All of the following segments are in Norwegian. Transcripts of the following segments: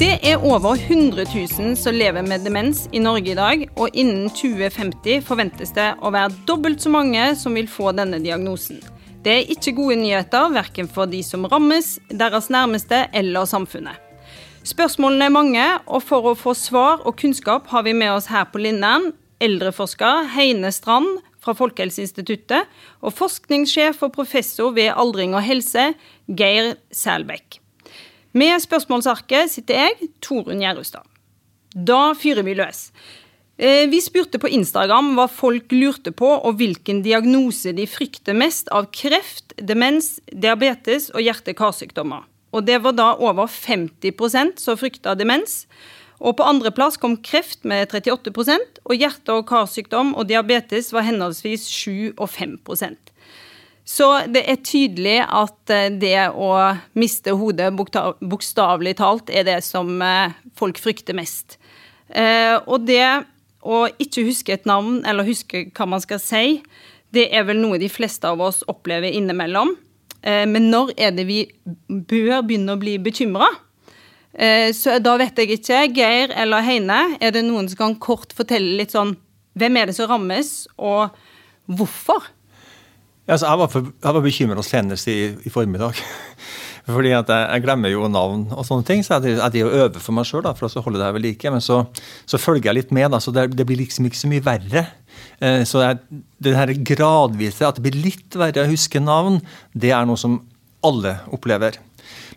Det er over 100 000 som lever med demens i Norge i dag, og innen 2050 forventes det å være dobbelt så mange som vil få denne diagnosen. Det er ikke gode nyheter, verken for de som rammes, deres nærmeste eller samfunnet. Spørsmålene er mange, og for å få svar og kunnskap har vi med oss her på Lindern eldreforsker Heine Strand fra Folkehelseinstituttet og forskningssjef og professor ved aldring og helse, Geir Selbekk. Med spørsmålsarket sitter jeg, Torunn Gjerustad. Da fyrer vi løs. Eh, vi spurte på Instagram hva folk lurte på, og hvilken diagnose de frykter mest av kreft, demens, diabetes og hjerte-karsykdommer. Og det var da over 50% som frykta demens. Og på andreplass kom kreft med 38% og hjerte- og karsykdom og diabetes var henholdsvis 7 og 5 så det er tydelig at eh, det å miste hodet bokstavelig talt er det som eh, folk frykter mest. Eh, og det å ikke huske et navn eller huske hva man skal si, det er vel noe de fleste av oss opplever innimellom. Men når er det vi bør begynne å bli bekymra? Så da vet jeg ikke. Geir eller Heine, er det noen som kan kort fortelle litt sånn Hvem er det som rammes, og hvorfor? Altså, jeg var, for, var bekymra senest i, i, formiddag. Fordi at jeg, jeg, glemmer jo navn og sånne ting. Så jeg, jeg øver for meg sjøl for å holde det her ved like. Men så, så, følger jeg litt med, da, så det, det, blir liksom ikke så mye verre. Eh, så jeg, det her gradvise, at det blir litt verre å huske navn, det er noe som alle opplever.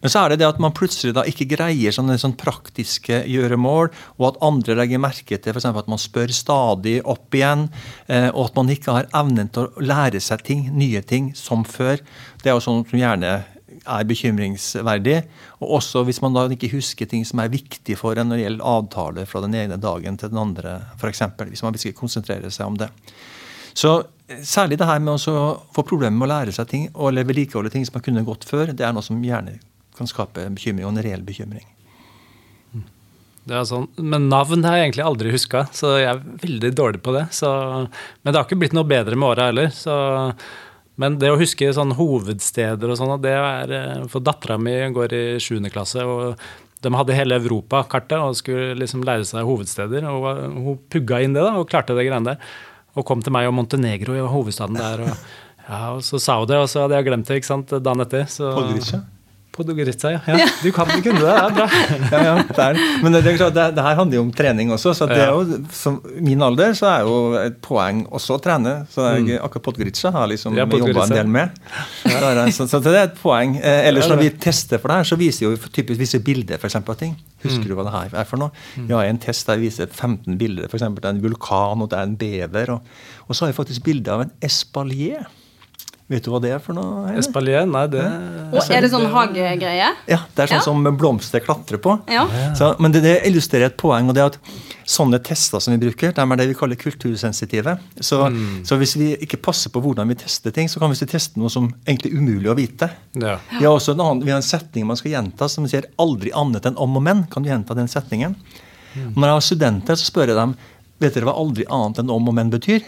Men så er det det at man plutselig da ikke greier sånne, sånne praktiske gjøremål, og at andre legger merke til f.eks. at man spør stadig opp igjen, eh, og at man ikke har evnen til å lære seg ting, nye ting, som før. Det er jo sånn som gjerne er bekymringsverdig. Og også hvis man da ikke husker ting som er viktig for en når det gjelder avtaler fra den ene dagen til den andre, f.eks. Hvis man ikke konsentrerer seg om det. Så eh, særlig det her med å få problemer med å lære seg ting eller vedlikeholde ting som man kunne gått før, det er noe som gjerne kan skape bekymring, og en reell bekymring. Det er sånn, Men navn har jeg egentlig aldri huska, så jeg er veldig dårlig på det. Så, men det har ikke blitt noe bedre med åra heller. Så, men det å huske sånn hovedsteder og sånn, det er eh, For dattera mi går i 7. klasse, og de hadde hele Europakartet og skulle liksom lære seg hovedsteder. og Hun pugga inn det da, og klarte det greiene der. Og kom til meg, og Montenegro i hovedstaden der. og ja, og Så sa hun det, og så hadde jeg glemt det ikke sant, dagen etter. Så, Podgorica? Podgorica, ja. ja. Du kan det, kunne det, det er bra. ja, ja, det er. Men det, det, det, her handler jo om trening også. så det er jo, som min alder så er jo et poeng også å trene. Så jeg, mm. akkurat Podgorica har liksom ja, jobba en del med. Så, så, det er et poeng. Eh, ellers når vi tester for det her, så viser jo typisk visse bilder for eksempel, av ting. Husker mm. du hva det her er for noe? Mm. Ja, en test der viser 15 bilder. F.eks. det er en vulkan, og det er en bever. Og, og så har vi faktisk bilde av en espalier. Vet du hva det er for noe? Eller? Espalier? Nei, det Og Er det sånn hagegreie? Ja, det er sånn ja. som blomster klatrer på. Ja. Så, men det, det, illustrerer et poeng, og det er at sånne tester som vi bruker, de er det vi kaller kultursensitive. Så, mm. så, hvis vi ikke passer på hvordan vi tester ting, så kan vi teste noe som egentlig er umulig å vite. Ja. Vi, har også en annen, vi har en setning man skal gjenta som sier 'aldri annet enn om og men'. Kan du gjenta den setningen? Mm. Når jeg har studenter, så spør jeg dem vet dere hva 'aldri annet enn om og men' betyr.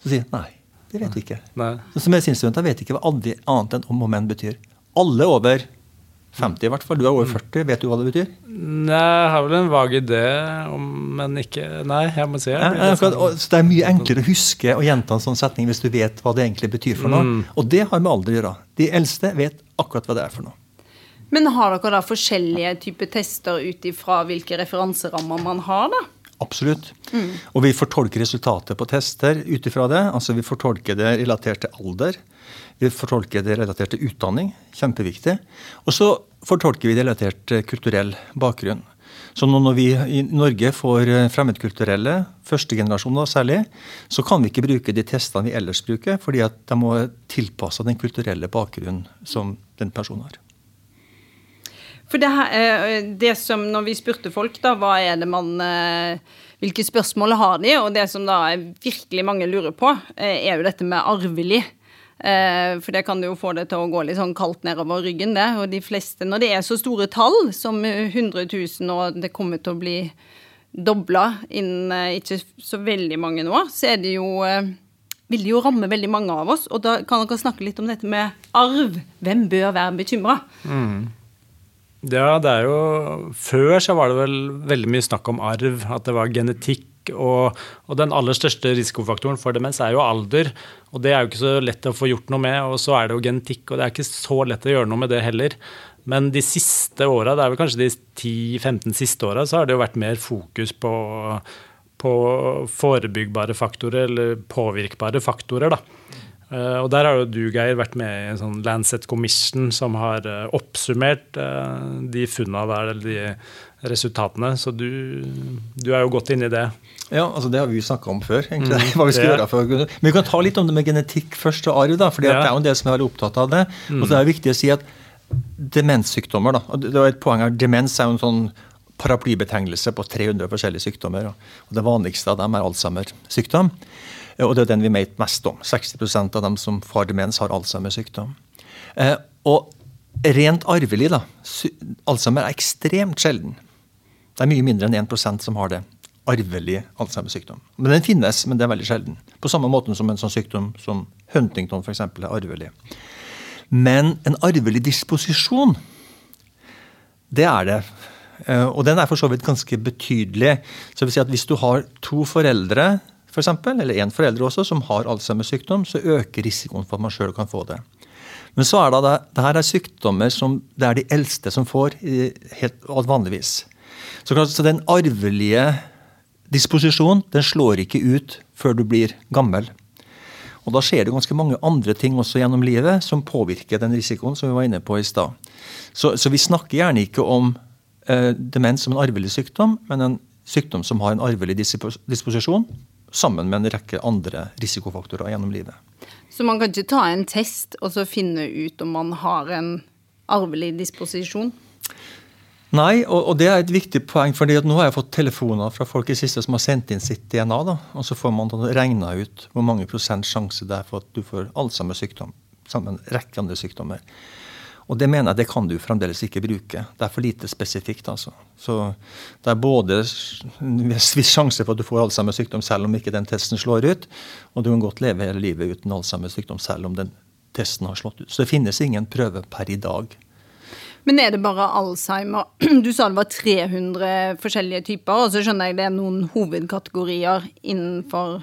Så sier de nei. Det vet vi ikke. Nei. Så Medisinstudenter vet ikke hva aldri annet enn om og men betyr. Alle over 50 i hvert fall. Du er over 40. Vet du hva det betyr? Nei, jeg har vel en vag idé, om, men ikke Nei, jeg må si jeg. Ja, sånn. så det er mye enklere å huske og gjenta en sånn setning hvis du vet hva det egentlig betyr for noe. Mm. Og det har med alder å gjøre. De eldste vet akkurat hva det er for noe. Men har dere da forskjellige typer tester ut ifra hvilke referanserammer man har, da? Absolutt. Mm. Og vi fortolker resultatet på tester ut ifra det. Altså vi fortolker det relatert til alder. Vi fortolker det relatert til utdanning. Kjempeviktig. Og så fortolker vi det relatert til kulturell bakgrunn. Så når vi i Norge får fremmedkulturelle, første generasjon særlig, så kan vi ikke bruke de testene vi ellers bruker, fordi at de må tilpasse den kulturelle bakgrunnen som den personen har. For det, her, eh, det, som når vi spurte folk, da, hva er det man eh, Hvilke spørsmål har de? Og det som da virkelig mange lurer på, eh, er jo dette med arvelig. For det kan jo få det til å gå litt sånn kaldt nedover ryggen, det. Og de fleste, når det er så store tall som 100 000, og det kommer til å bli dobla innen ikke så veldig mange år, så er det jo vil jo ramme veldig mange av oss. Og da kan dere snakke litt om dette med arv. Hvem bør være bekymra? Mm. Ja, det er jo Før så var det vel veldig mye snakk om arv, at det var genetikk. Og, og, den aller største risikofaktoren for demens er jo alder. Og det er jo ikke så lett å få gjort noe med. Og så er det jo genetikk, og det er ikke så lett å gjøre noe med det heller. Men de siste åra, det er vel kanskje de 10-15 siste åra, så har det jo vært mer fokus på, på forebyggbare faktorer, eller påvirkbare faktorer, da. Eh, og der har jo du, Geir, vært med i en sånn Lancet Commission som har eh, oppsummert eh, de funna der, eller de resultatene. Så du, du er jo godt inne i det. Ja, altså det har vi jo snakka om før. egentlig, mm, hva vi skal gjøre for Men vi kan ta litt om det med genetikk først og arv. da, for ja. det er jo en del som er veldig opptatt av det. Mm. Og så er det viktig å si at demenssykdommer da, og det var et poeng her, Demens er jo en sånn paraplybetegnelse på 300 forskjellige sykdommer. og Det vanligste av dem er Alzheimer-sykdom. Og det er den vi vet mest om. 60% av dem som får demens, har Alzheimers sykdom. Eh, og rent arvelig, da. Alzheimer er ekstremt sjelden. Det er mye mindre enn 1% som har det. Arvelig Alzheimers sykdom. Men den finnes, men det er veldig sjelden. På samme måte som en sånn sykdom som Huntington eksempel, er arvelig. Men en arvelig disposisjon, det er det. Eh, og den er for så vidt ganske betydelig. Så vil si at Hvis du har to foreldre for eksempel, eller én forelder også, som har Alzheimers sykdom, så øker risikoen for at man sjøl kan få det. Men så er det, det, her er sykdommer som det er de eldste som får, helt vanligvis. Så, så den arvelige disposisjonen den slår ikke ut før du blir gammel. Og da skjer det ganske mange andre ting også gjennom livet som påvirker den risikoen som vi var inne på i stad. Så, så, vi snakker gjerne ikke om eh, demens som en arvelig sykdom, men en sykdom som har en arvelig disposisjon, sammen med en rekke andre risikofaktorer gjennom livet. Så man kan ikke ta en test og så finne ut om man har en arvelig disposisjon? Nei, og, og det er et viktig poeng. fordi nå har jeg fått telefoner fra folk i siste som har sendt inn sitt DNA. Da, og Så får man regna ut hvor mange prosent sjanse det er for at du får Alzheimers sykdom sammen med en rekke andre sykdommer. Og det mener jeg det kan du fremdeles ikke bruke. Det er for lite spesifikt. altså. Så det er både en viss sjanse for at du får Alzheimers sykdom selv om ikke den testen slår ut, og du kan godt leve hele livet uten Alzheimers sykdom selv om den testen har slått ut. Så det finnes ingen prøve per i dag. Men er det bare Alzheimer? Du sa det var 300 forskjellige typer, og så skjønner jeg det er noen hovedkategorier innenfor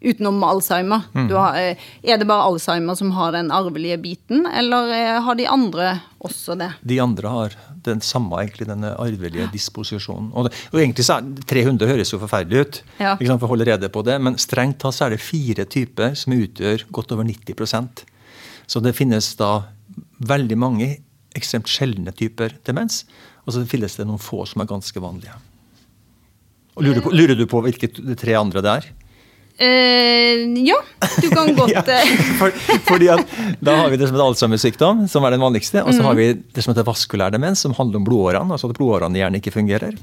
utenom Alzheimer. Mm. Har, eh, er det bare Alzheimer som har den arvelige biten, eller eh, har de andre også det? De andre har den samme, egentlig, denne arvelige disposisjonen. Og, det, og egentlig så er 300 høres jo forferdelig ut, ja. for å holde rede på det, men strengt tatt så er det fire typer som utgjør godt over 90% Så det finnes da veldig mange ekstremt sjeldne typer demens, og så finnes det noen få som er ganske vanlige. Og lurer, på, lurer du på hvilke tre andre det er? Uh, ja, du kan godt ja, eh. for, fordi at Da har vi det som heter Alzheimers-sykdom, som er den vanligste. Og så mm. har vi det som heter vaskulær demens, som handler om blodårene. altså at blodårene gjerne ikke fungerer.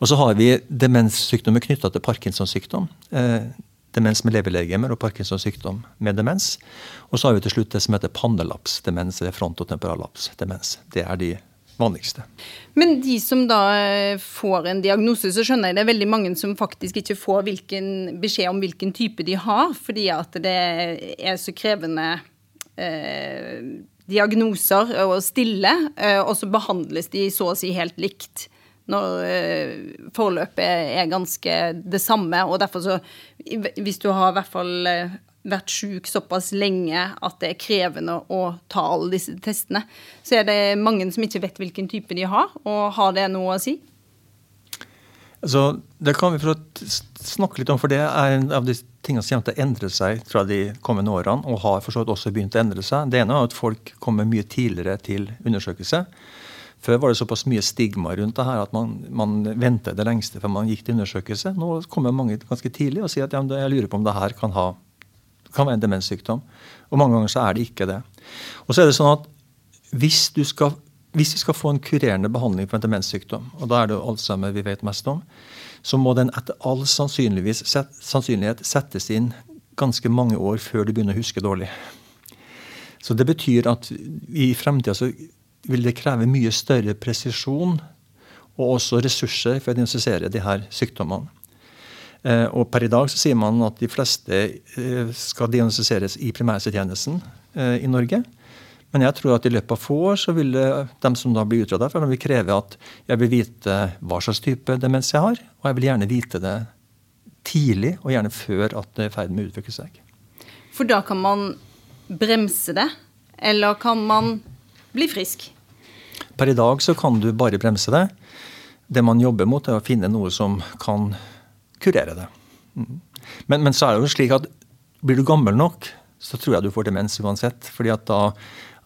Og så har vi demenssykdommer knytta til Parkinsons sykdom. Eh, demens med levelegemer og Parkinsons sykdom med demens. Og så har vi til slutt det som heter pannelapsdemens, eller frontotemporalaps demens. Det er de vanligste. Men de som da eh, får en diagnose, så skjønner jeg det er veldig mange som faktisk ikke får hvilken, beskjed om hvilken type de har, fordi at det er så krevende eh, diagnoser å stille, eh, og så behandles de så å si helt likt når eh, forløpet er ganske det samme. Og derfor så, hvis du har i hvert fall eh, vært syk såpass lenge at det er krevende å ta alle disse testene, så er det mange som ikke vet hvilken type de har, og har det noe å si? Altså, det kan vi snakke litt om, for det er en av de tingene som kommer til å endre seg fra de kommende årene, og har for så vidt også begynt å endre seg. Det ene er at folk kommer mye tidligere til undersøkelse. Før var det såpass mye stigma rundt det her at man, man ventet det lengste før man gikk til undersøkelse. Nå kommer mange ganske tidlig og sier at ja, jeg lurer på om det her kan ha kan være en demenssykdom. Og mange ganger så er det ikke det. Og så er det sånn at hvis, du skal, hvis vi skal få en kurerende behandling for en demenssykdom, og da er det jo Alzheimer vi vet mest om, så må den etter all sannsynlighet settes inn ganske mange år før du begynner å huske dårlig. Så det betyr at i fremtida så vil det kreve mye større presisjon og også ressurser for å diagnostisere de her sykdommene. Eh, og per i dag så sier man at de fleste eh, skal diagnostiseres i primærhelsetjenesten eh, i Norge. Men jeg tror at i løpet av få år så vil de som da blir utreda, vil kreve at jeg vil vite hva slags type demens jeg har, og jeg vil gjerne vite det tidlig, og gjerne før at det er i ferd med å utvikle seg. For da kan man bremse det, eller kan man bli frisk? Per i dag så kan du bare bremse det. Det man jobber mot, er å finne noe som kan kurere det. Men, men så er det jo slik at blir du gammel nok, så tror jeg du får demens uansett. fordi at da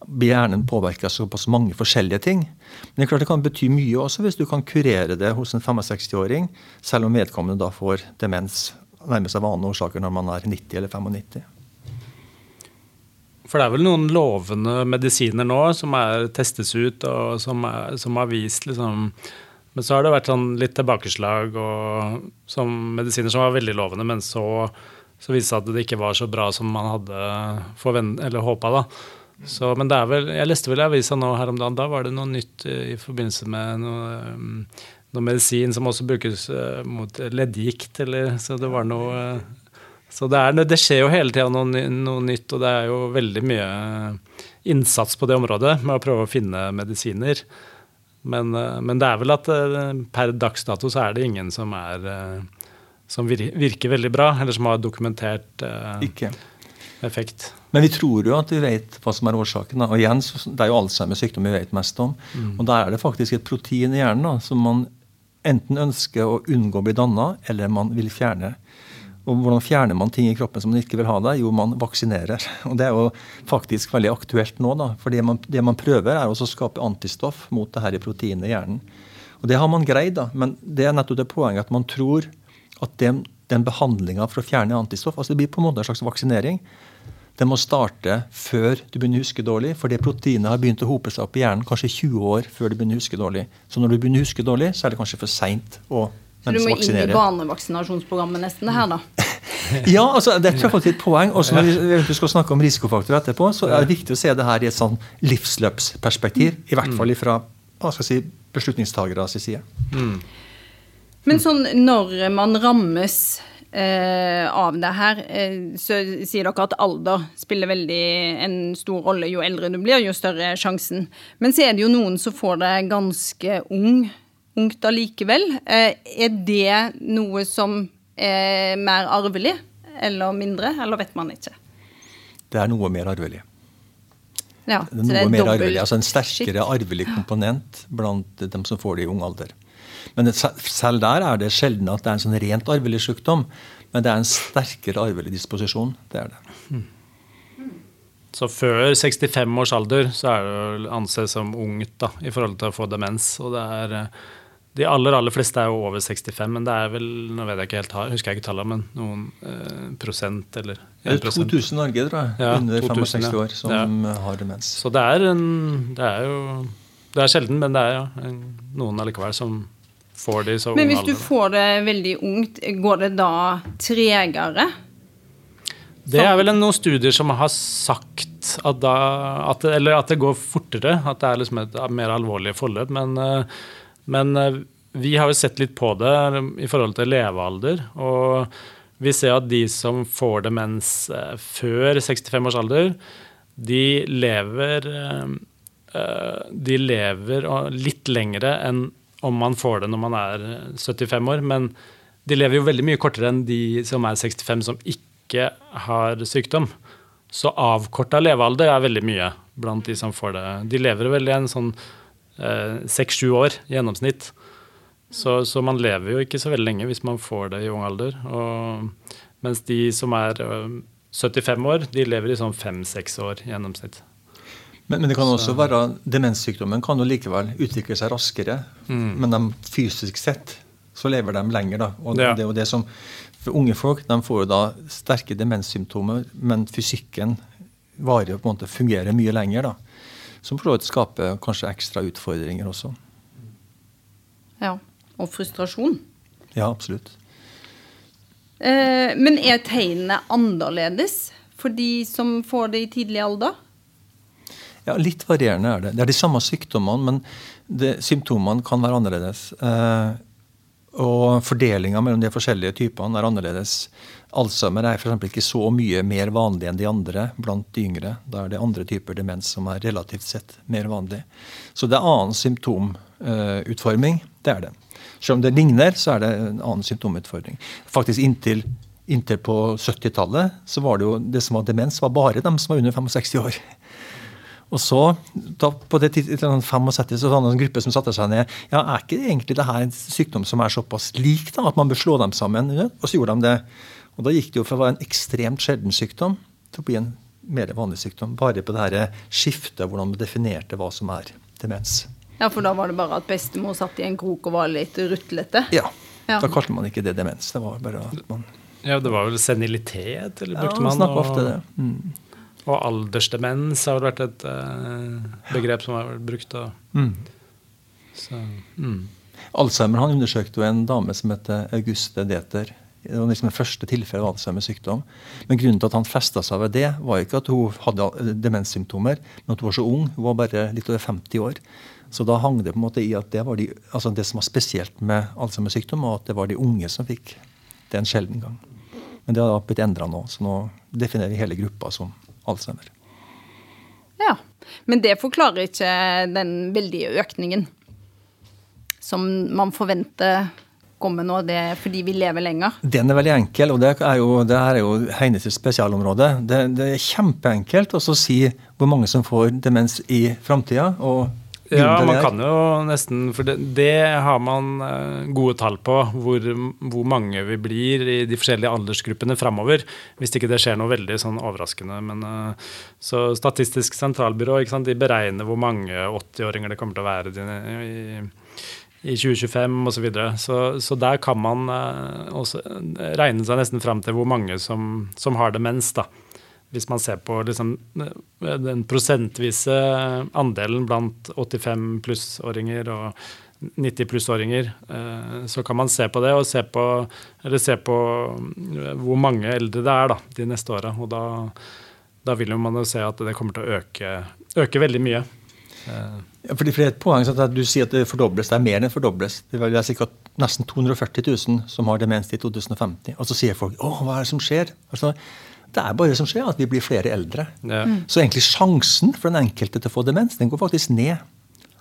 blir hjernen påvirka såpass mange forskjellige ting. Men det er klart det kan bety mye også hvis du kan kurere det hos en 65-åring, selv om vedkommende da får demens nærmest av vanlige årsaker når man er 90 eller 95. For det er vel noen lovende medisiner nå som er testes ut, og som, som har vist liksom Men så har det vært sånn litt tilbakeslag og som medisiner som var veldig lovende, men så, så viste det seg at det ikke var så bra som man hadde håpa. Så, men det er vel, jeg leste vel i avisa nå her om dagen, da var det noe nytt i forbindelse med noe, um, noe medisin som også brukes uh, mot leddgikt, eller Så det var noe Så det, er, det, skjer jo hele tida noe, noe, nytt, og det er jo veldig mye innsats på det området med å prøve å finne medisiner. Men, uh, men det er vel at per dags dato så er det ingen som er som virker veldig bra, eller som har dokumentert Ikke. effekt. Men vi tror jo at vi vet hva som er årsaken. Og igjen, Det er jo Alzheimers sykdom vi vet mest om. Mm. Og Da er det faktisk et protein i hjernen da, som man enten ønsker å unngå å bli danna, eller man vil fjerne. Og Hvordan fjerner man ting i kroppen som man ikke vil ha det? Jo, man vaksinerer. Og Det er jo faktisk veldig aktuelt nå. da, for Det man, det man prøver, er også å skape antistoff mot det her i proteinet i hjernen. Og Det har man greid, da, men det er nettopp det poenget at man tror at den, den behandlinga for å fjerne antistoff altså Det blir på en måte en slags vaksinering. Den må starte før du begynner å huske dårlig, for det proteinet har begynt å hope seg opp i hjernen kanskje 20 år før du begynner å huske dårlig. Så når du begynner å huske dårlig, så er det kanskje for seint å så du må inn i barnevaksinasjonsprogrammet nesten det her, da? ja, altså, det er faktisk et poeng. Også når vi skal snakke om risikofaktorer etterpå, så er det viktig å se det her i et sånn livsløpsperspektiv. I hvert fall fra si, beslutningstageres side. Mm. Men sånn når man rammes eh, av det her, eh, så sier dere at alder spiller veldig en stor rolle. Jo eldre du blir, jo større er sjansen. Men så er det jo noen som får det ganske ung, ungt allikevel. Eh, er det noe som er mer arvelig eller mindre, eller vet man ikke? Det er noe mer arvelig. Ja, det er noe er mer arvelig, altså En sterkere arvelig komponent blant dem som får det i ung alder. Men selv der er det sjelden at det er en sånn rent arvelig sykdom. Men det er en sterkere arvelig disposisjon. Det er det. Så før 65 års alder så er det å anses som ungt da, i forhold til å få demens. Og det er, eh, de aller aller fleste er jo over 65, men det er vel nå vet jeg ikke helt, husker jeg ikke tallet, men noen eh, prosent eller 1 Det er 2000 Norge, tror jeg, ja, under 2000, 65 år, som ja. har demens. Så det er, en, det er jo det er sjelden, men det er ja, noen allikevel som får de så Men hvis du får det veldig ungt, går det da tregere? Det er vel noen studier som har sagt at, da, at, Eller at det går fortere. At det er liksom et mer alvorlig forløp. Men, eh, men, eh, vi har jo sett litt på det i forhold til levealder. Og vi ser at de som får demens eh, før 65 års alder, de lever de lever litt lengre enn om man får det når man er 75 år. Men de lever jo veldig mye kortere enn de som er 65 som ikke har sykdom. Så avkorta levealder er veldig mye blant de som får det. De lever vel i en sånn seks-sju eh, år i gjennomsnitt. Så, så, man lever jo ikke så veldig lenge hvis man får det i ung alder. Og, mens de som er 75 år, de lever i sånn fem-seks år i gjennomsnitt. Men, men, det kan også være demenssykdommen kan jo likevel utvikle seg raskere. Mm. Men de, fysisk sett så lever de lenger. da. Og ja. det er jo det som, For unge folk de får jo da sterke demenssymptomer, men fysikken varer jo på en måte fungerer mye lenger. da. Som for så vidt skaper kanskje ekstra utfordringer også. Ja. Og frustrasjon. Ja, absolutt. Eh, men er tegnene annerledes for de som får det i tidlig alder? Ja, Litt varierende er det. Det er de samme sykdommene, men det, symptomene kan være annerledes. Eh, Og fordelinga mellom de forskjellige typene er annerledes. Alzheimer er f.eks. ikke så mye mer vanlig enn de andre blant de yngre. Da er det andre typer demens som er relativt sett mer vanlig. Så det er annen symptomutforming. Det er det. Selv om det ligner, så er det en annen symptomutfordring. Faktisk inntil, inntil på 70-tallet så var det jo det som var demens, var bare dem som var under 65 år. Og så, da, på det 75, så var det en gruppe som satte seg ned. ja, Er ikke egentlig det her en sykdom som er såpass lik da, at man bør slå dem sammen? Og så gjorde de det. Og da gikk det jo fra å være en ekstremt sjelden sykdom til å bli en mer vanlig sykdom. Bare på det her skiftet, hvordan man definerte hva som er demens. Ja, for da var det bare at bestemor satt i en krok og var litt rutlete? Ja. ja. Da kalte man ikke det demens. Det var bare at man Ja, det var vel senilitet, eller brukte ja, man? Ja, ofte det. Mm. Og aldersdemens har vel vært et uh, begrep som har vært brukt. Mm. Så, mm. Alzheimer han undersøkte jo en dame som heter Auguste Deter. Det var liksom det første tilfellet av Alzheimers sykdom. Men grunnen til at han festa seg ved det, var ikke at hun hadde demenssymptomer, men at hun var så ung. Hun var bare litt over 50 år. Så da hang det på en måte i at det var de, altså det som var spesielt med Alzheimers sykdom, og at det var de unge som fikk det en sjelden gang. Men det har blitt endra nå, så nå definerer vi hele gruppa som Alzheimer. Ja, men det forklarer ikke den veldige økningen som man forventer kommer nå, det er fordi vi lever lenger? Den er veldig enkel, og det er jo, det er jo Heines spesialområde. Det, det, er kjempeenkelt å si hvor mange som får demens i framtida. Ja, man kan jo nesten For det, det har man uh, gode tall på, hvor, hvor, mange vi blir i de forskjellige aldersgruppene framover. Hvis ikke det skjer noe veldig sånn overraskende. Men, uh, så Statistisk sentralbyrå sant, de beregner hvor mange 80-åringer det kommer til å være i, i 2025 osv. Så, videre. så Så der kan man uh, også regne seg nesten fram til hvor mange som, som har demens. da hvis man ser på liksom, den prosentvise andelen blant 85 plussåringer og 90 plussåringer, eh, så kan man se på det og se på, se på hvor mange eldre det er da, de neste åra. Og da, da, vil man jo se at det kommer til å øke, øke veldig mye. Ja, fordi for et poeng at Du sier at det fordobles. Det er mer enn fordobles. Det er sikkert nesten 240 000 som har demens i 2050. Og så sier folk å, hva er det som skjer? Altså, det er bare det som skjer, at vi blir flere eldre. Ja. Mm. Så egentlig sjansen for den enkelte til å få demens, den går faktisk ned.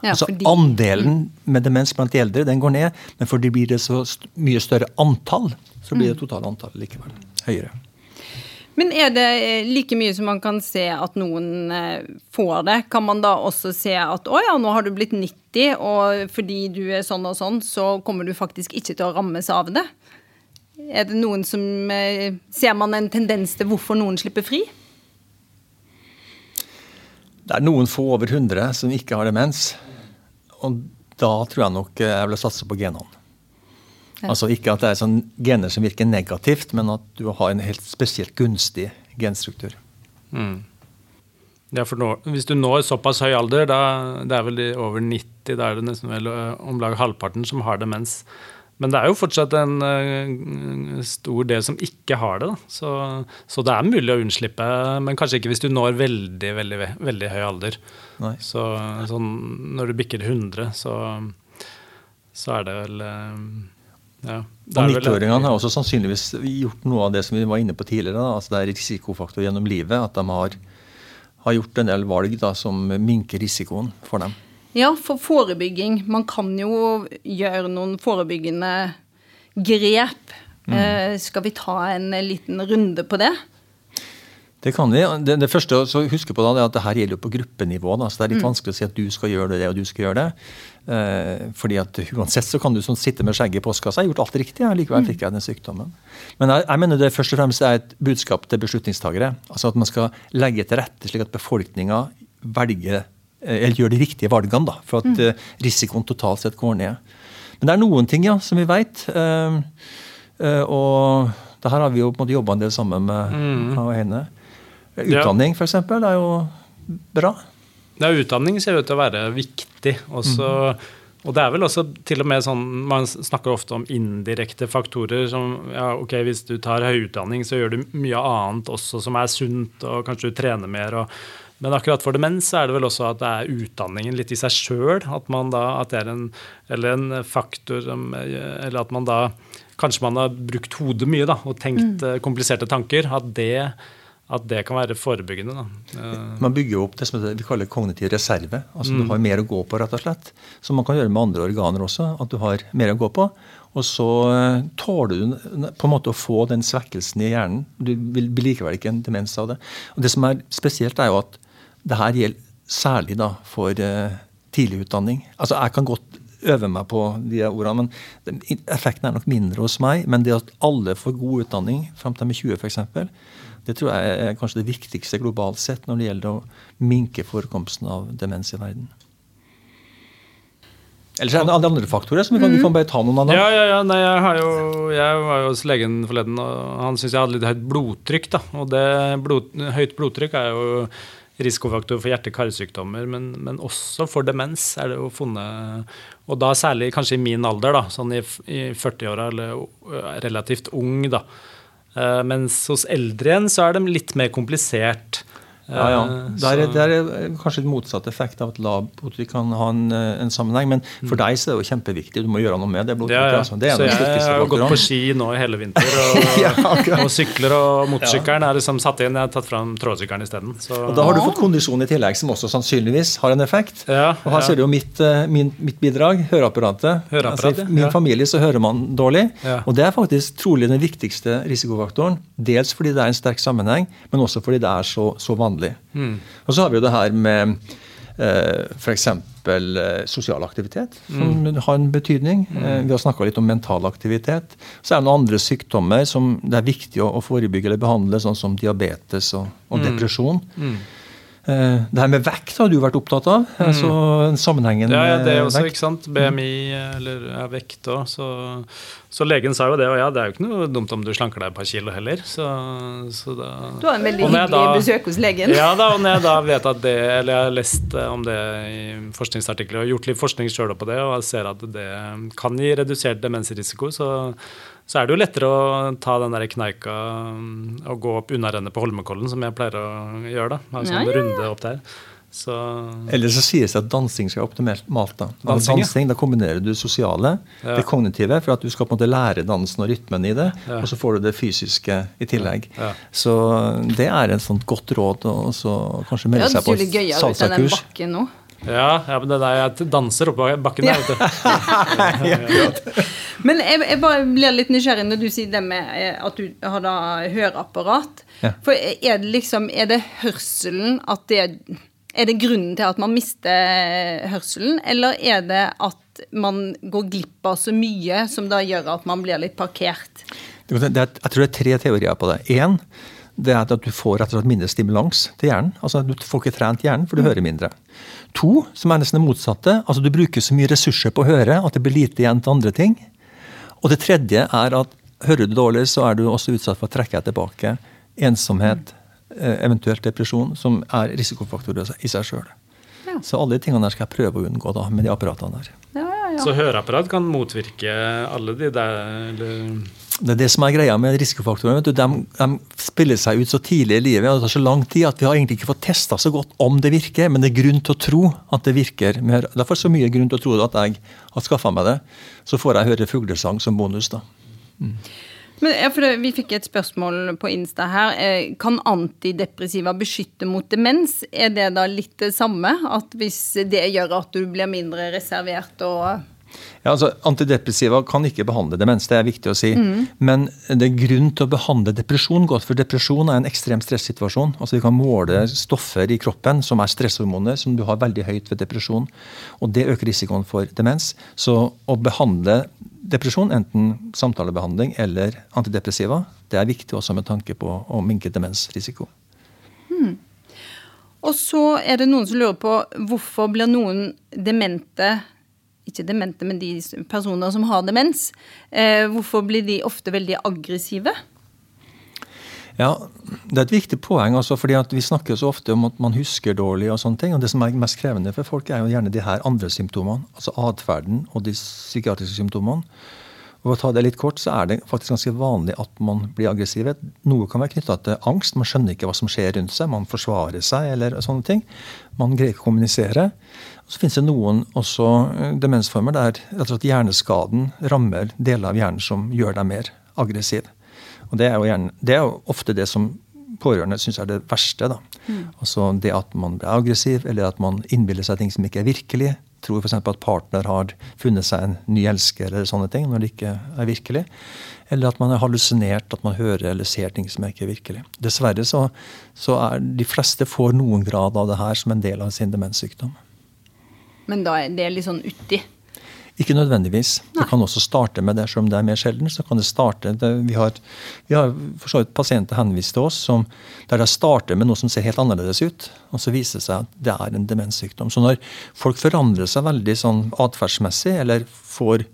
Ja, altså fordi... Andelen med demens blant de eldre den går ned, men fordi det blir det så mye større antall, så blir det mm. totale antallet likevel høyere. Men er det eh, like mye som man kan se at noen eh, får det, kan man da også se at å ja, nå har du blitt 90, og fordi du er sånn og sånn, så kommer du faktisk ikke til å rammes av det? Er det noen som eh, Ser man en tendens til hvorfor noen slipper fri? Det er noen få over 100 som ikke har demens. Og da tror jeg nok jeg ville satse på genene. Ja. Altså Ikke at det er sånn gener som virker negativt, men at du har en helt spesielt gunstig genstruktur. Mm. Ja, for nå, Hvis du når såpass høy alder, da, det er vel over 90, da er det nesten vel eh, om lag halvparten som har demens. Men det er jo fortsatt en uh, stor del som ikke har det. Så, så, det er mulig å unnslippe, men kanskje ikke hvis du når veldig veldig, veldig høy alder. Så, sånn, når du bikker 100, så, så er det vel uh, ja, og 90-åringene har også sannsynligvis gjort noe av det som vi var inne på tidligere. Da. altså Det er risikofaktor gjennom livet. At de har, har gjort en del valg da, som minker risikoen for dem. Ja, for forebygging. Man kan jo gjøre noen forebyggende grep. Mm. Eh, skal vi ta en liten runde på det? Det kan vi. Det, det første å huske på da, er at det her gjelder jo på gruppenivå. Da, så Det er litt mm. vanskelig å si at du skal gjøre det og du skal gjøre det. Eh, fordi at Uansett så kan du sånn sitte med skjegget i postkassa. Jeg har gjort alt riktig, ja. likevel mm. fikk jeg den sykdommen. Men jeg, jeg, mener det først og fremst er et budskap til beslutningstagere. Altså At man skal legge til rette slik at befolkninga velger eller gjør de riktige valgene, da, for at mm. Eh, risikoen totalt sett går ned. Men det er noen ting ja, som vi veit. Uh, uh, og det her har vi jo på en måte jobba en del sammen med mm. henne. Utdanning, ja. f.eks., er jo bra. Ja, utdanning ser ut til å være viktig. Også, mm. Og det er vel også til og med sånn Man snakker ofte om indirekte faktorer. som ja, ok, Hvis du tar høy utdanning, så gjør du mye annet også som er sunt, og kanskje du trener mer. og Men akkurat for demens er det vel også at det er utdanningen litt i seg sjøl. At man da, at det er en, eller en faktor Eller at man da Kanskje man har brukt hodet mye da, og tenkt mm. kompliserte tanker. At det, at det, kan være forebyggende. Da. Eh. Man bygger opp det som vi kaller kognitiv reserve. altså mm. Du har mer å gå på, rett og slett. Som man kan gjøre med andre organer også. At du har mer å gå på. Og så eh, tåler du på en måte å få den svekkelsen i hjernen. Du blir likevel ikke en demens av det. Og Det som er spesielt, er jo at det her gjelder særlig da for uh, tidlig utdanning. Altså Jeg kan godt øve meg på de ordene, men effekten er nok mindre hos meg. Men det at alle får god utdanning fram til de er 20 f.eks., det tror jeg er kanskje det viktigste globalt sett når det gjelder å minke forekomsten av demens i verden. Ellers er det andre faktorer som vi kan, vi kan bare ta noen av dem. Ja, ja, ja. Nei, jeg, jo, jeg, var jo hos legen forleden, og han syntes jeg hadde litt høyt blodtrykk. da, og det blod, Høyt blodtrykk er jo risikofaktor for hjerte-karsykdommer, men, men, også for demens er det jo funnet. Og da særlig kanskje i min alder, da, sånn i, i 40-åra, eller relativt ung. da. Uh, mens hos eldre igjen så er de litt mer komplisert. Ja, ja. Eh, det er, det er, kanskje et motsatt effekt av at blodtrykk kan ha en, eh, en, sammenheng. Men for mm. deg så er det jo kjempeviktig. Du må gjøre noe med det blodtrykket. Ja. Altså. Så jeg har gått på ski nå i hele vinter. Og, og sykler og motorsykkelen er liksom satt inn. Jeg har tatt fram trådsykkelen isteden. Og da har du fått kondisjon i tillegg, som også sannsynligvis har en effekt. og her ser du jo mitt, eh, min, mitt bidrag, høreapparatet. Høreapparat, altså, I min familie så hører man dårlig. Og det er faktisk trolig den viktigste risikofaktoren. Dels fordi det er en sterk sammenheng, men også fordi det er så, så vanlig vanlig. Mm. Og så har vi jo det her med eh, f.eks. Eh, sosial aktivitet, som mm. har en betydning. Mm. Eh, vi har snakka litt om mental aktivitet. Så er det noen andre sykdommer som det er viktig å, forebygge eller behandle, sånn som diabetes og, og mm. depresjon. Mm. Eh, det her med vekt har du vært opptatt av. Mm. altså sammenhengen Ja, ja det er også, vekt. ikke sant. BMI eller ja, vekt òg. Så, så, legen sa jo det, og ja, det er jo ikke noe dumt om du slanker deg et par kilo heller. Så, så da, du har en veldig hyggelig da, besøk hos legen. Ja da, og når jeg da vet at det, eller jeg har lest om det i forskningsartikler og gjort litt forskning sjøl på det, og jeg ser at det kan gi redusert demensrisiko, så så er det jo lettere å ta den der kneika mm, og gå opp unnarennet på Holmenkollen, som jeg pleier å gjøre. da, altså ja, ja, ja. runde opp der. Så... Eller så sies det at dansing skal være optimalt. Da dansing, dansing, da kombinerer du sosiale, ja. det kognitive, for at du skal på en måte lære dansen og rytmen i det. Ja. Og så får du det fysiske i tillegg. Ja. Så det er et sånt godt råd. Og så kanskje melde seg på salsakurs. Ja, ja, men det der jeg danser oppå bakken der, vet du. men jeg, jeg, bare blir litt nysgjerrig når du sier det med eh, at du har da høreapparat. Ja. For er det liksom Er det hørselen at det Er det grunnen til at man mister hørselen, eller er det at man går glipp av så mye som da gjør at man blir litt parkert? Det er, jeg tror det er tre teorier på det. Én det er at du får rett og slett mindre stimulans til hjernen. Altså Du får ikke trent hjernen, for du mm. hører mindre. To, som er nesten det motsatte. altså Du bruker så mye ressurser på å høre at det blir lite igjen til andre ting. Og det tredje er at hører du dårlig, så er du også utsatt for å trekke deg tilbake. Ensomhet, eh, eventuelt depresjon, som er risikofaktorer i seg sjøl. Ja. Så alle de tingene der skal jeg prøve å unngå da, med de apparatene der. Ja, ja, så høreapparat kan motvirke alle de der eller det er det som er greia med risikofaktorene. De, de, spiller seg ut så tidlig i livet og det tar så lang tid at vi har egentlig ikke fått testa så godt om det virker. Men det er grunn til å tro at det virker. Derfor så mye grunn til å tro at jeg har skaffa meg det. Så får jeg høre fuglesang som bonus. da. Mm. Men, ja, vi fikk et spørsmål på Insta her. Eh, kan antidepressiva beskytte mot demens? Er det da litt det samme? At hvis det gjør at du blir mindre reservert og ja, altså Antidepressiva kan ikke behandle demens, det er viktig å si. Mm. Men det er grunn til å behandle depresjon godt, for depresjon er en ekstrem stressituasjon. Altså Vi kan måle stoffer i kroppen som er stresshormoner, som du har veldig høyt ved depresjon. Og det øker risikoen for demens. Så å behandle depresjon, enten samtalebehandling eller antidepressiva, det er viktig også med tanke på å minke demensrisiko. Mm. Og så er det noen som lurer på hvorfor blir noen demente ikke demente, men de personer som har demens, eh, hvorfor blir de ofte veldig aggressive? Ja, Det er et viktig poeng. Altså, fordi Vi snakker så ofte om at man husker dårlig. og sånne ting, og Det som er mest krevende for folk, er jo gjerne de her andre symptomene. Altså atferden og de psykiatriske symptomene. Og For å ta det litt kort, så er det faktisk ganske vanlig at man blir aggressiv. Noe kan være knytta til angst. Man skjønner ikke hva som skjer rundt seg. Man forsvarer seg eller sånne ting. Man greier ikke å kommunisere. Så finnes det noen også eh, demensformer der rett og slett hjerneskaden rammer deler av hjernen som gjør deg mer aggressiv. Og det er jo, gjerne, det er jo ofte det som pårørende syns er det verste. da. Mm. Altså det at man blir aggressiv, eller at man innbiller seg ting som ikke er virkelig tror f.eks. at partner har funnet seg en ny elsker, eller sånne ting, når det ikke er virkelig. Eller at man er hallusinert, at man hører eller ser ting som ikke er virkelig. Dessverre så, så er de fleste får noen grad av det her som en del av sin demenssykdom. Men da er det litt sånn uti? Ikke nødvendigvis. Nei. Det kan også starte med det, selv om det er mer sjelden. så kan det starte, det, Vi har, vi har for så vidt pasienter henvist til oss som, der det starter med noe som ser helt annerledes ut, og så viser det seg at det er en demenssykdom. Så når folk forandrer seg veldig sånn atferdsmessig, eller får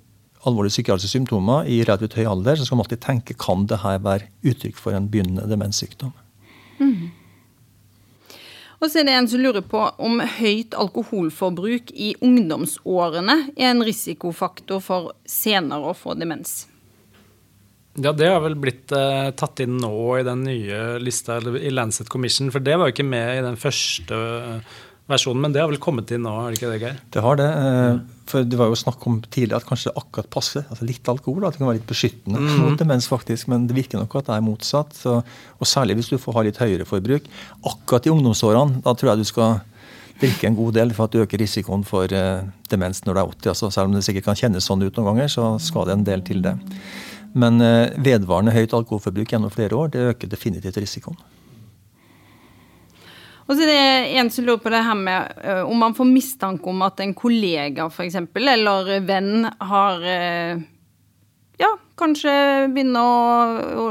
alvorlige psykiatriske symptomer i relativt høy alder, så skal man alltid tenke kan det her være uttrykk for en begynnende demenssykdom. Mm. Og så er det en som lurer på om høyt alkoholforbruk i ungdomsårene er en risikofaktor for senere å få demens. Ja, det har vel blitt eh, tatt inn nå i den nye lista i Lancet Commission, for det var jo ikke med i den første versjonen, men det har vel kommet inn nå, er det ikke det, Geir? Det har det. Eh, for det var jo snakk om tidligere at kanskje det akkurat passer. altså Litt alkohol at det kan være litt beskyttende mm. mot demens, faktisk, men det virker nok at det er motsatt. Så, og særlig hvis du får ha litt høyere forbruk. Akkurat i ungdomsårene, da tror jeg du skal drikke en god del for at du øker risikoen for uh, demens når du er 80. Altså, selv om det sikkert kan kjennes sånn ut noen ganger, så skal det en del til det. Men uh, vedvarende høyt alkoholforbruk gjennom flere år, det øker definitivt risikoen. Og så er det en som lurer på det her med uh, om man får mistanke om at en kollega f.eks. eller venn har uh, Ja, kanskje begynner å, å,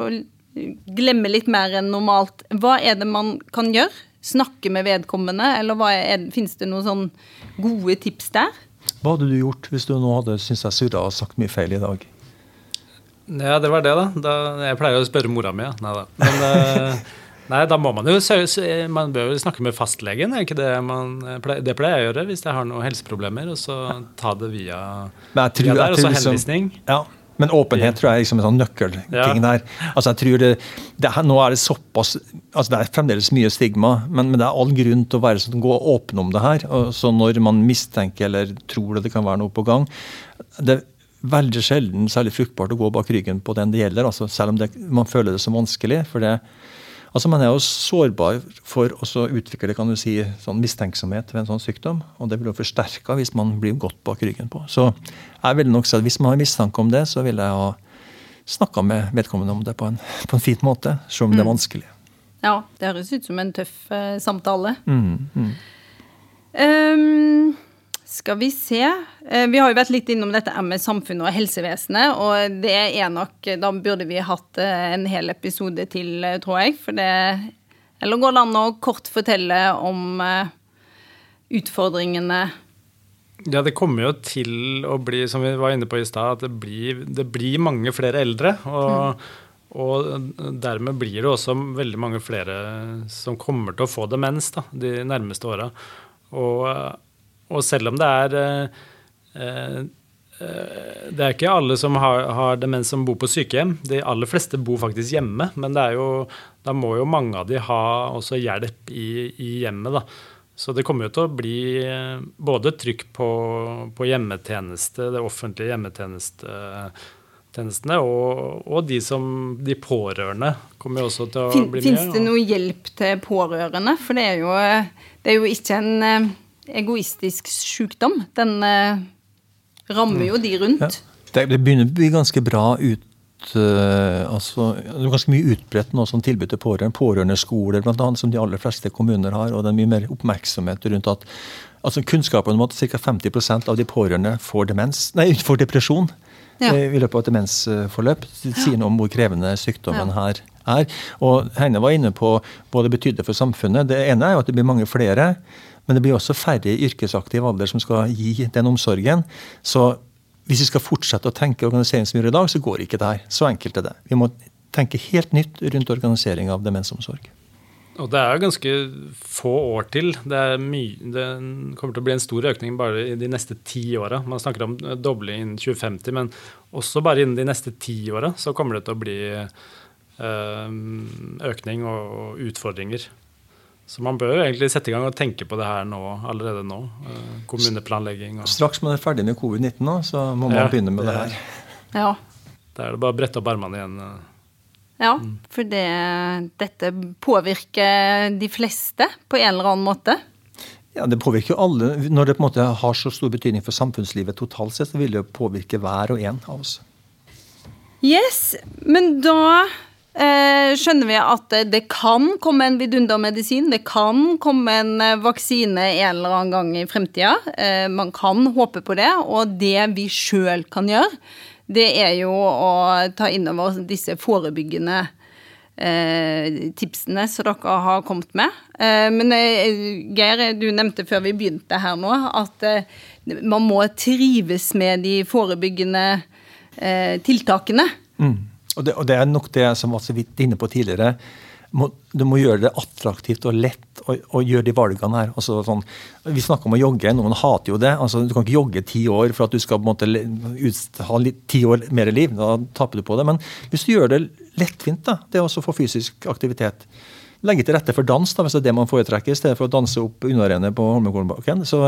glemme litt mer enn normalt. Hva er det man kan gjøre? Snakke med vedkommende, eller hva er, finnes det noen sånn gode tips der? Hva hadde du gjort hvis du nå hadde syntes jeg surra og sagt mye feil i dag? Ja, det var det, da. da jeg pleier å spørre mora mi, ja. Nei da. Men uh, Nei, da må man jo man bør jo snakke med fastlegen. Er ikke det, man, det pleier jeg å gjøre hvis jeg har noen helseproblemer. Og så ta det via, tror, via der, og så liksom, henvisning. Ja, men åpenhet tror jeg er liksom en sånn nøkkelting der. Altså jeg tror det, det her, Nå er det såpass altså Det er fremdeles mye stigma, men, men det er all grunn til å være sånn, gå åpen om det her. Og så når man mistenker eller tror det kan være noe på gang det er veldig sjelden særlig fruktbart å gå bak ryggen på den det gjelder, altså selv om det, man føler det som vanskelig. for det Altså Man er jo sårbar for å utvikle kan du si, sånn mistenksomhet ved en sånn sykdom. Og det blir jo forsterka hvis man blir godt bak ryggen på. Så jeg vil nok si at hvis man har mistanke om det, så vil jeg ha snakka med vedkommende om det på en, på en fin måte, selv om mm. det er mm. vanskelig. Ja, det høres ut som en tøff eh, samtale. Mm, mm. Um, skal vi se. Eh, vi har jo vært litt innom dette med samfunnet og helsevesenet. Og det er nok Da burde vi hatt eh, en hel episode til, eh, tror jeg. For det Eller går det an å kort fortelle om utfordringene? Ja, det kommer jo til å bli, som vi var inne på i stad, at det blir, det blir, mange flere eldre. Og, mm. og, dermed blir det også veldig mange flere som kommer til å få demens da, de nærmeste åra. Og og selv om det er eh, eh, det er ikke alle som har, har, demens som bor på sykehjem. De aller fleste bor faktisk hjemme, men jo, da må jo mange av de ha også hjelp i, i hjemmet. da. Så det kommer jo til å bli eh, både trykk på, på hjemmetjeneste, det offentlige hjemmetjenestene, og, og de, som, de pårørende kommer jo også til å fin, bli med. Fins det noe hjelp til pårørende? For det er jo, det er jo ikke en egoistisk sykdom. Den eh, rammer jo de rundt. Ja. Det, det, begynner å bli ganske bra ut uh, altså, Det er ganske mye utbredt nå som tilbud til pårørende. Pårørendeskoler blant annet, som de aller fleste kommuner har. Og det er mye mer oppmerksomhet rundt at altså Kunnskapen om at ca. 50% av de pårørende får, demens, nei, får depresjon ja. Eh, i løpet av et demensforløp. Sier noe om hvor krevende sykdommen ja. her er. Og Heine var inne på hva det betydde for samfunnet. Det ene er jo at det blir mange flere. Men det blir også færre i yrkesaktiv alder som skal gi den omsorgen. Så hvis vi skal fortsette å tenke organisering som vi gjør i dag, så går ikke det her. Så enkelt er det. Vi må tenke helt nytt rundt organisering av demensomsorg. Og det er ganske få år til. Det, mye, det kommer til å bli en stor økning bare i de neste ti åra. Man snakker om dobling innen 2050, men også bare innen de neste ti åra så kommer det til å bli øh, økning og utfordringer. Så man bør jo egentlig sette i gang og tenke på det her nå, allerede nå. Øh, kommuneplanlegging. Og Straks man er ferdig med covid-19, nå, så må man Ja, begynne med det det er- her. Ja. Da er det bare å brette opp armene igjen. øh. Ja, for det, dette påvirker de fleste på en eller annen måte. Ja, Det påvirker jo alle. Når det på en måte har så stor betydning for samfunnslivet totalt sett, så vil det jo påvirke hver og en av oss. Yes, men da eh, skjønner vi at det, det kan komme en vidundermedisin. Det kan komme en eh, vaksine en eller annen gang i fremtida. Eh, man kan håpe på det. Og det vi sjøl kan gjøre, det er jo å ta inn over disse forebyggende eh, tipsene som dere har kommet med. Eh, men eh, Geir, du nevnte før vi begynte her nå, at eh, man må trives med de forebyggende eh, tiltakene. Mm. Og, det, og det er nok det som var så vidt inne på tidligere. Du må gjøre det attraktivt og lett å, å gjøre de valgene her. Altså, sånn, vi snakker om å jogge, noen hater jo det. Altså, du kan ikke jogge ti år for at du skal måte, ut, ha litt, ti år mer liv. Da taper du på det. Men hvis du gjør det lettvint, da, det å få fysisk aktivitet. Legge til rette for dans, da, hvis det er det man foretrekker, i stedet for å danse opp unnarennet på Holmenkollbakken. Så,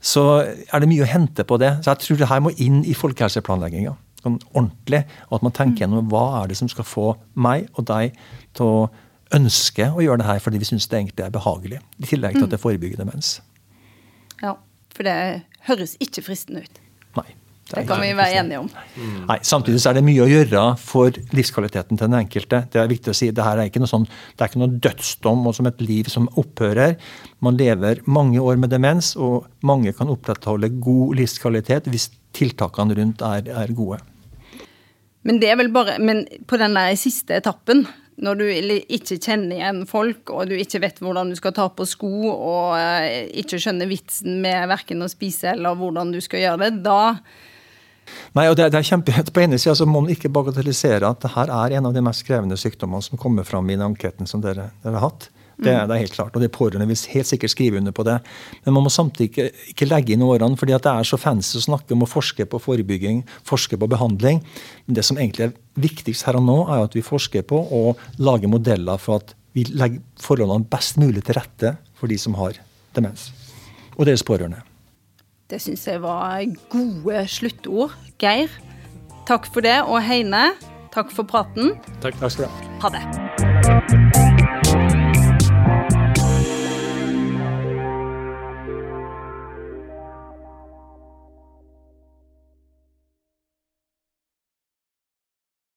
så er det mye å hente på det. Så jeg tror det her må inn i folkehelseplanlegginga. Sånn ordentlig. Og at man tenker gjennom hva er det som skal få meg og deg til å ønske å gjøre det her fordi vi syns det egentlig er behagelig. I tillegg til at det forebygger demens. Ja, for det høres ikke fristende ut. Nei. Det det kan vi være enige om. Nei, Samtidig så er det mye å gjøre for livskvaliteten til den enkelte. Det er viktig å si, det her er ikke noe sånn, det er ikke noe dødsdom og som et liv som opphører. Man lever mange år med demens, og mange kan opprettholde god livskvalitet hvis tiltakene rundt er, er gode. Men det er vel bare Men på den der siste etappen, når du ikke kjenner igjen folk, og du ikke vet hvordan du skal ta på sko, og eh, ikke skjønner vitsen med verken å spise eller hvordan du skal gjøre det, da Nei, og det, det er kjempe, På ene sida må man ikke bagatellisere at det her er en av de mest krevende sykdommene som kommer fram i den enqueten som dere, dere har hatt. Det, det er helt klart, og de pårørende vil helt sikkert skrive under på det. Men man må samtidig ikke, ikke legge inn årene, fordi at det er så fancy å snakke om å forske på forebygging, forske på behandling. Men det som egentlig er viktigst her og nå, er at vi forsker på og lager modeller for at vi legger forholdene best mulig til rette for de som har demens. Og deres pårørende. Det syns jeg var gode sluttord. Geir, takk for det. Og Heine, takk for praten. Takk. Takk skal du ha. Ha det.